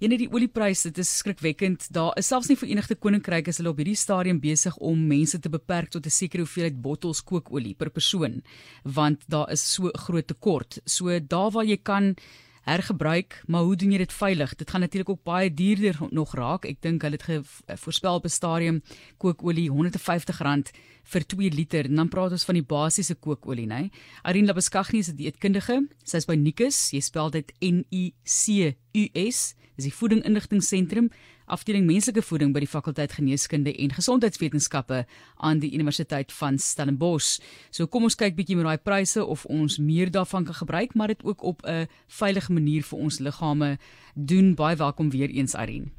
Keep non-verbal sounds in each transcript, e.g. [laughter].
Ene die oliepryse, dit is skrikwekkend. Daar is selfs nie Verenigde Koninkryk as hulle op hierdie stadium besig om mense te beperk tot 'n sekere hoeveelheid bottels kookolie per persoon, want daar is so groot tekort. So daar waar jy kan hergebruik, maar hoe doen jy dit veilig? Dit gaan natuurlik ook baie duurder nog raak. Ek dink hulle het voorspel op 'n stadium kookolie R150 vir 2 liter. En dan praat ons van die basiese kookolie, né? Irene Labuskaghni is 'n dieetkundige. Sy's by Nikus. Jy spel dit N I C U S. Dis die voeding inligtingseentrum afdeling menslike voeding by die fakulteit geneeskunde en gesondheidswetenskappe aan die Universiteit van Stellenbosch. So kom ons kyk bietjie met daai pryse of ons meer daarvan kan gebruik, maar dit ook op 'n veilige manier vir ons liggame doen. Baie welkom weer eens Irene.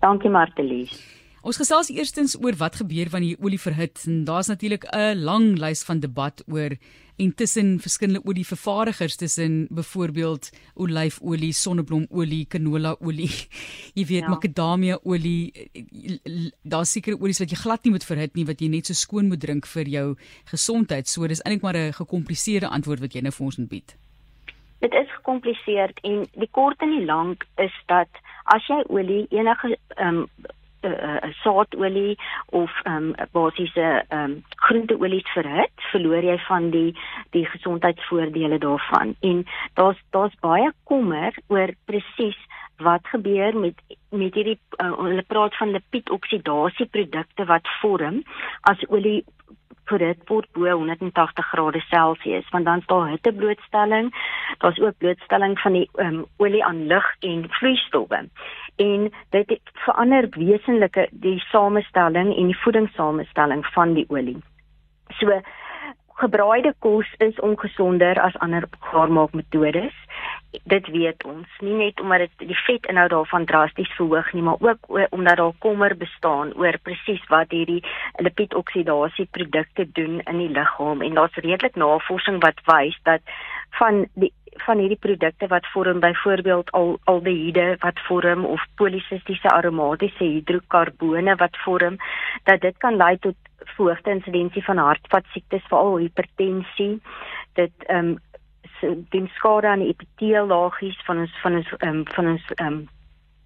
Dankie Martelies. Ons gesels eerstens oor wat gebeur wanneer die olie verhit en daar's natuurlik 'n lang lys van debat oor en tussen verskillende olievervaardigers tussen byvoorbeeld olyfolie, sonneblomolie, canolaolie, [laughs] jy weet ja. makadamia olie, daar's sekere olies wat jy glad nie moet verhit nie wat jy net so skoon moet drink vir jou gesondheid. So dis eintlik maar 'n gekompliseerde antwoord wat jy nou vir ons bied. Dit is gekompliseerd en die kort en die lank is dat as jy olie enige um, uh, saadolie of ehm um, basiese ehm um, groenteolies verhit, verloor jy van die die gesondheidsvoordele daarvan. En daar's daar's baie kommer oor presies wat gebeur met met hierdie uh, hulle praat van lipidoksidasie produkte wat vorm as olie dit word bo 180 grade Celsius want dan is daar hitteblootstelling daar's ook blootstelling van die um, olie aan lug en vloeistowwe en dit verander wesenlike die samestelling en die voedingssamestelling van die olie. So gebraaide kos is ongesonder as ander gaarmaakmetodes. Dit weet ons, nie net omdat dit die vetinhoud daarvan drasties verhoog nie, maar ook omdat daar kommer bestaan oor presies wat hierdie lipidoksidasie produkte doen in die liggaam. En daar's redelik navorsing wat wys dat van die van hierdie produkte wat vorm byvoorbeeld al aldehiede wat vorm of polisistiese aromatiese hidrokarbone wat vorm dat dit kan lei tot verhoogde insidensie van hartvaskiektes veral hipertensie dit ehm um, doen skade aan die epiteellaagies van ons van ons um, van ons um,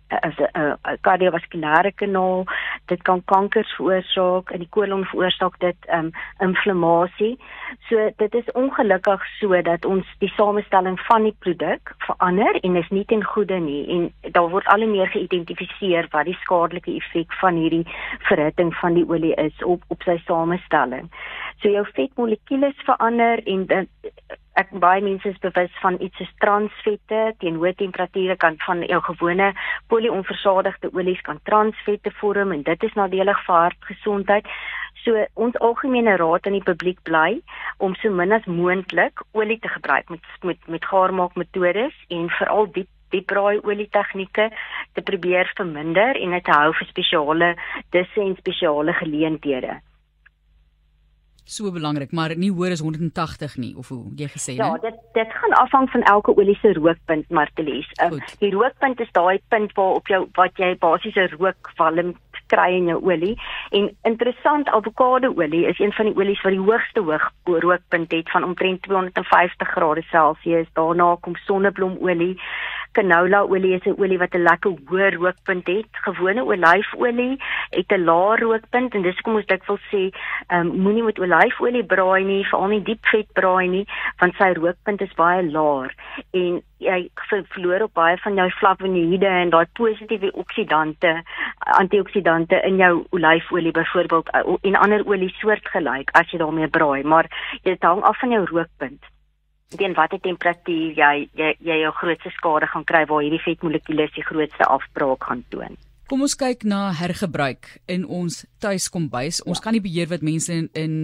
as 'n uh, kardiovaskulêre kanaal. Dit kan kankers veroorsaak en die kolon veroorsaak dit um, inflammasie. So dit is ongelukkig so dat ons die samestelling van die produk verander en is nie ten goeie nie. En daar word al meer geïdentifiseer wat die skadelike effek van hierdie verhitting van die olie is op op sy samestelling. So jou vetmolekules verander en dit ek baie mense is bewus van iets soos transvette teen hoë temperature kan van jou gewone polionversadigde olies kan transvette vorm en dit is nadelig vir hartgesondheid. So ons algemene raad aan die publiek bly om so min as moontlik olie te gebruik met met met gaarmaakmetodes en veral diep diepraai olie tegnieke te probeer verminder en dit te hou vir spesiale disse en spesiale geleenthede so belangrik, maar nie hoor as 180 nie of hoe jy gesê het. Ja, dit dit gaan afhang van elke olie se rookpunt, Martelies. Uh, die rookpunt is daai punt waar op jou wat jy basiese rookwalm kry in jou olie. En interessant, avokadoolie is een van die olies wat die hoogste hoog rookpunt het van omtrent 250 grade Celsius. Daarna kom sonneblomolie canola olie is 'n olie wat 'n lekker hoë rookpunt het. Gewone olyfolie het 'n lae rookpunt en dis kom ons dikwels sê, ehm um, moenie met olyfolie braai nie, veral nie diep vet braai nie, want sy rookpunt is baie laag en jy verloor op baie van jou flavonoïde en daai positiewe oksidante, antioksidante in jou olyfolie byvoorbeeld en ander olie soortgelyk as jy daarmee braai, maar dit hang af van jou rookpunt teen watter temperatuur jy jy jy jou grootste skade gaan kry waar hierdie vetmolekules die grootste afbraak gaan toon. Kom ons kyk na hergebruik in ons tuiskombuis. Ons ja. kan nie beheer wat mense in, in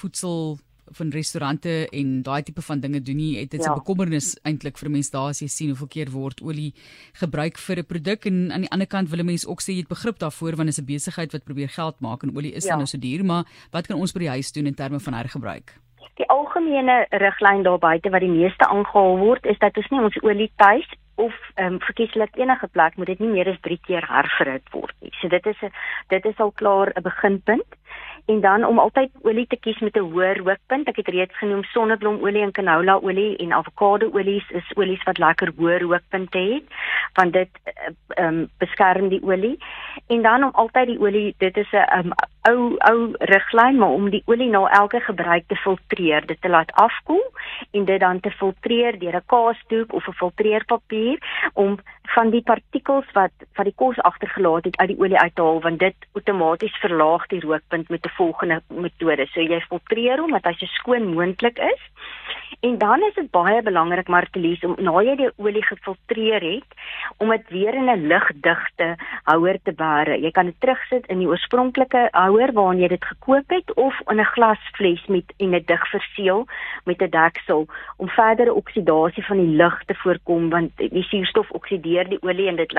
voedsel van restaurante en daai tipe van dinge doen nie. Dit is 'n ja. bekommernis eintlik vir mense daar as jy sien hoeveel keer word olie gebruik vir 'n produk en aan die ander kant wil mense ook sê jy het begrip daarvoor want is 'n besigheid wat probeer geld maak en olie is ja. dan nou so duur, maar wat kan ons by die huis doen in terme van hergebruik? Die algemene riglyn daar buite wat die meeste aangehaal word is dat ons nie ons olie tuis of ehm um, verkieslik enige plek moet dit nie meer as 3 keer herverhit word nie. So dit is 'n dit is al klaar 'n beginpunt. en dan om altyd olie te kies met 'n hoër rookpunt. Ek het reeds genoem sonneblomolie en canola olie en avokado olies is olies wat lekker hoër rookpunte het want dit ehm um, beskerm die olie. En dan om altyd die olie, dit is 'n um, ou ou riglyn, maar om die olie na elke gebruik te filtreer, dit te laat afkoel en dit dan te filtreer deur 'n kaasdoek of 'n filtreerpapier om van die partikels wat wat die kos agtergelaat het uit die olie uit te haal want dit outomaties verlaag die rookpunt met 'n volgende metode. So jy filtreer hom dat hy so skoon moontlik is. En dan is dit baie belangrik maar te lees om na jy die olie gefiltreer het om dit weer in 'n lugdigte houer te bære. Jy kan dit terugsit in die oorspronklike houer waarin jy dit gekook het of in 'n glasfles met en dit dig verseël met 'n deksel om verdere oksidasie van die lug te voorkom want die suurstof oksideer die olie en dit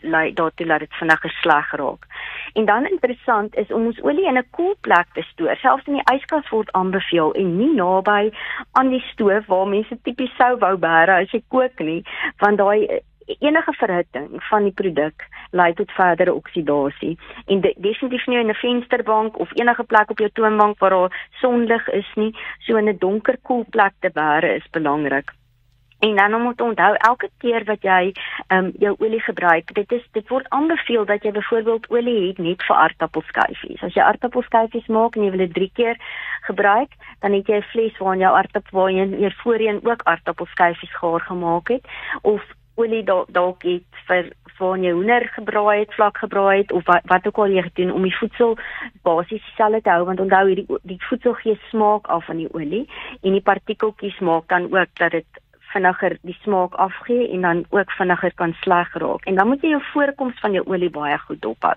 lei daartoe dat dit vinniger sleg raak. En dan interessant is om ons olie in 'n koel plek te stoor. Selfs in die yskas word aanbeveel en nie naby aan die stoof waar mense tipies sou wou bære as jy kook nie, want daai enige verhitting van die produk lei tot verdere oksidasie. En de, definitief nie in 'n vensterbank of enige plek op jou toonbank waar daar sonlig is nie. So in 'n donker koel plek te bære is belangrik En dan moet onthou elke keer wat jy ehm um, jou olie gebruik, dit is dit word aanbeveel dat jy byvoorbeeld olie het net vir aardappelskyfies. As jy aardappelskyfies maak en jy wil dit 3 keer gebruik, dan het jy 'n fles waarin jou aardappel waar jy voorheen ook aardappelskyfies gaar gemaak het of olie dalk dalk het vir vir jy hoender gebraai het, vlak gebraai het of wat wat ook al jy gedoen om die voedsel basies dieselfde te hou want onthou hierdie die voedsel gee smaak af van die olie en die partikeltjies maak dan ook dat dit vinniger die smaak afgee en dan ook vinniger kan sleg raak. En dan moet jy jou voorkoms van jou olie baie goed dophou.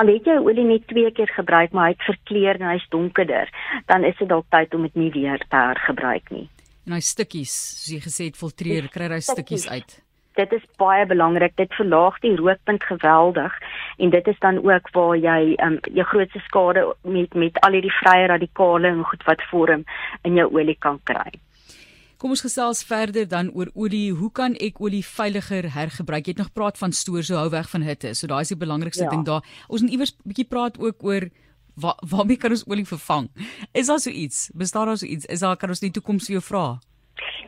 Al het jy olie net twee keer gebruik, maar hy het verkleur en hy's donkerder, dan is dit dalk tyd om dit nie weer te hergebruik nie. En hy stukkies, soos jy gesê het, filtreer, kry hy stukkies uit. Dit is baie belangrik. Dit verlaag die rookpunt geweldig en dit is dan ook waar jy um, jou grootste skade met met al hierdie vrye radikale en goed wat vorm in jou olie kan kry. Kom ons gesels verder dan oor olie. Hoe kan ek olie veiliger hergebruik? Jy het nog praat van stoor so hou weg van hitte. So daai is die belangrikste ja. ding daar. Ons moet iewers bietjie praat ook oor waar waarmee kan ons olie vervang? Is daar so iets? Bestaan daar so iets? Is daar kan ons in die toekoms vir jou vra?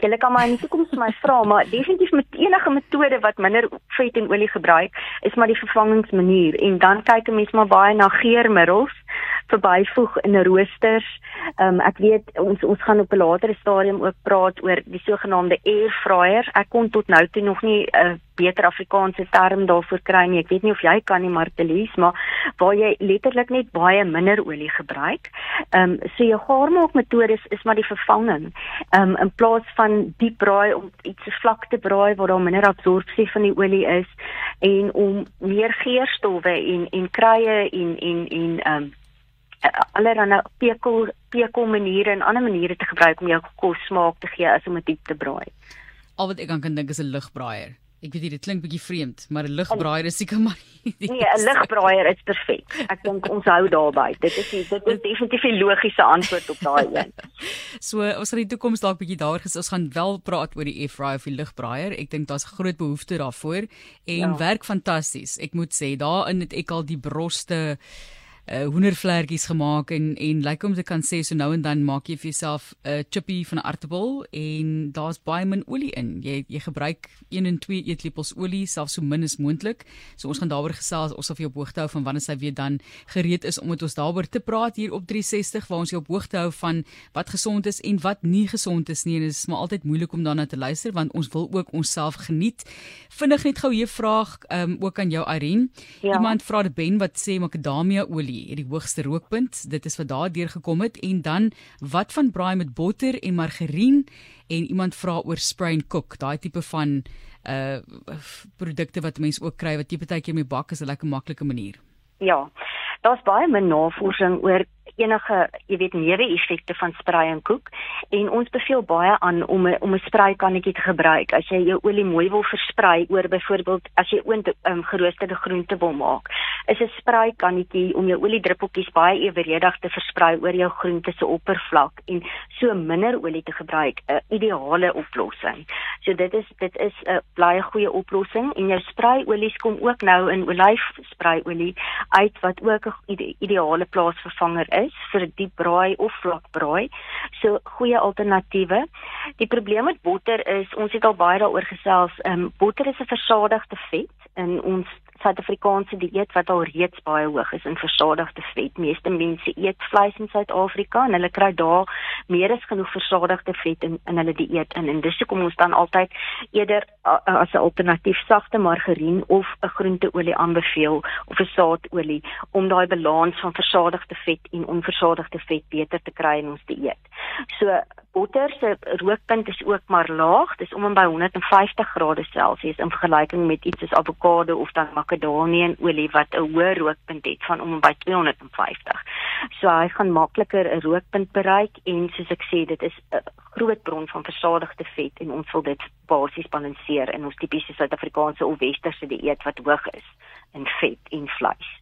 Julle kan maar in die toekoms my vra, maar definitief met enige metode wat minder vet en olie gebruik, is maar die vervangingsmanier en dan kyk 'n mens maar baie na geurmiddels verbyvoeg in roosters. Ehm um, ek weet ons ons gaan op 'n latere stadium ook praat oor die sogenaamde air fryer. Ek kon tot nou toe nog nie 'n uh, beter Afrikaanse term daarvoor kry nie. Ek weet nie of jy kan nie Martelies, maar waar jy letterlik net baie minder olie gebruik. Ehm um, so jou gaarmaak metodes is maar die vervanging. Ehm um, in plaas van diep braai om iets vlak te braai waar daar minder absorpsie van die olie is en om meer geurstowwe en en kruie en en en ehm um, allerlei pekel pekel maniere en ander maniere te gebruik om jou kos smaak te gee as om dit diep te braai. Al wat ek aan kan dink is 'n ligbraaier. Ek weet dit klink bietjie vreemd, maar 'n ligbraaier is seker maar. Nee, 'n ligbraaier is perfek. Ek dink ons hou daarby. Dit is die, dit is definitief 'n logiese antwoord op daai een. [laughs] so, ons gaan in die toekoms dalk bietjie daaroor gesels. Ons gaan wel praat oor die air fryer of die ligbraaier. Ek dink daar's groot behoefte daarvoor en ja. werk fantasties. Ek moet sê, daarin het ek al die broste uh, hoendervlekkies gemaak en en lyk like om te kan sê so nou en dan maak jy vir jouself 'n uh, chippy van 'n aartappel en daar's baie min olie in. Jy jy gebruik 1 en 2 eetlepels olie, selfs so min as moontlik. So ons gaan daaroor gesels, ons sal vir jou op hoogte hou van wanneer sy weer dan gereed is om met ons daaroor te praat hier op 360 waar ons jou op hoogte hou van wat gesond is en wat nie gesond is nie. En dit is maar altyd moeilik om daarna te luister want ons wil ook onsself geniet. Vinnig net gou hier vraag um, ook aan jou Irene. Ja. Iemand vra dit Ben wat sê makadamia olie het die hoogste rookpunt. Dit is wat daar deur gekom het en dan wat van braai met botter en margarien en iemand vra oor spray and cook, daai tipe van uh produkte wat mense ook kry wat jy baie keer mee bak is 'n lekker maklike manier. Ja. Daar's baie min navorsing oor enige, jy weet, neeweffekte van sprei en koek en ons beveel baie aan om 'n om 'n spreikannetjie te gebruik as jy jou olie mooi wil versprei oor byvoorbeeld as jy oond um, geroosterde groente wil maak. Is 'n spreikannetjie om jou oliedruppeltjies baie eweredig te versprei oor jou groente se oppervlak en so minder olie te gebruik, 'n ideale oplossing. So dit is dit is 'n baie goeie oplossing en jou spreiolie kom ook nou in olyfspreiolie uit wat ook 'n ide ideale plaasvervanger is is vir diep braai of vlak braai. So goeie alternatiewe. Die probleem met botter is ons het al baie daaroor gesels. Ehm um, botter is 'n versadigde vet in ons Suid-Afrikaanse dieet wat al reeds baie hoog is in versadigde vet. Meeste mense eet vleis in Suid-Afrika en hulle kry daar meer as genoeg versadigde vet in in hulle dieet in. En dis hoekom ons dan altyd eerder as 'n alternatief sagte margarien of 'n groenteolie aanbeveel of 'n saadolie om daai balans van versadigde vet en onversadigde vet beter te kry in ons dieet. So botter se rookpunt is ook maar laag. Dis om en by 150 grade Celsius in vergelyking met iets soos avokado of dan makadamieolie wat 'n hoë rookpunt het van om en by 250. So hy gaan makliker 'n rookpunt bereik en soos ek sê, dit is 'n groot bron van versadigde vet en ons wil dit basies balanseer in ons tipiese Suid-Afrikaanse of westerse dieet wat hoog is in vet en vleis.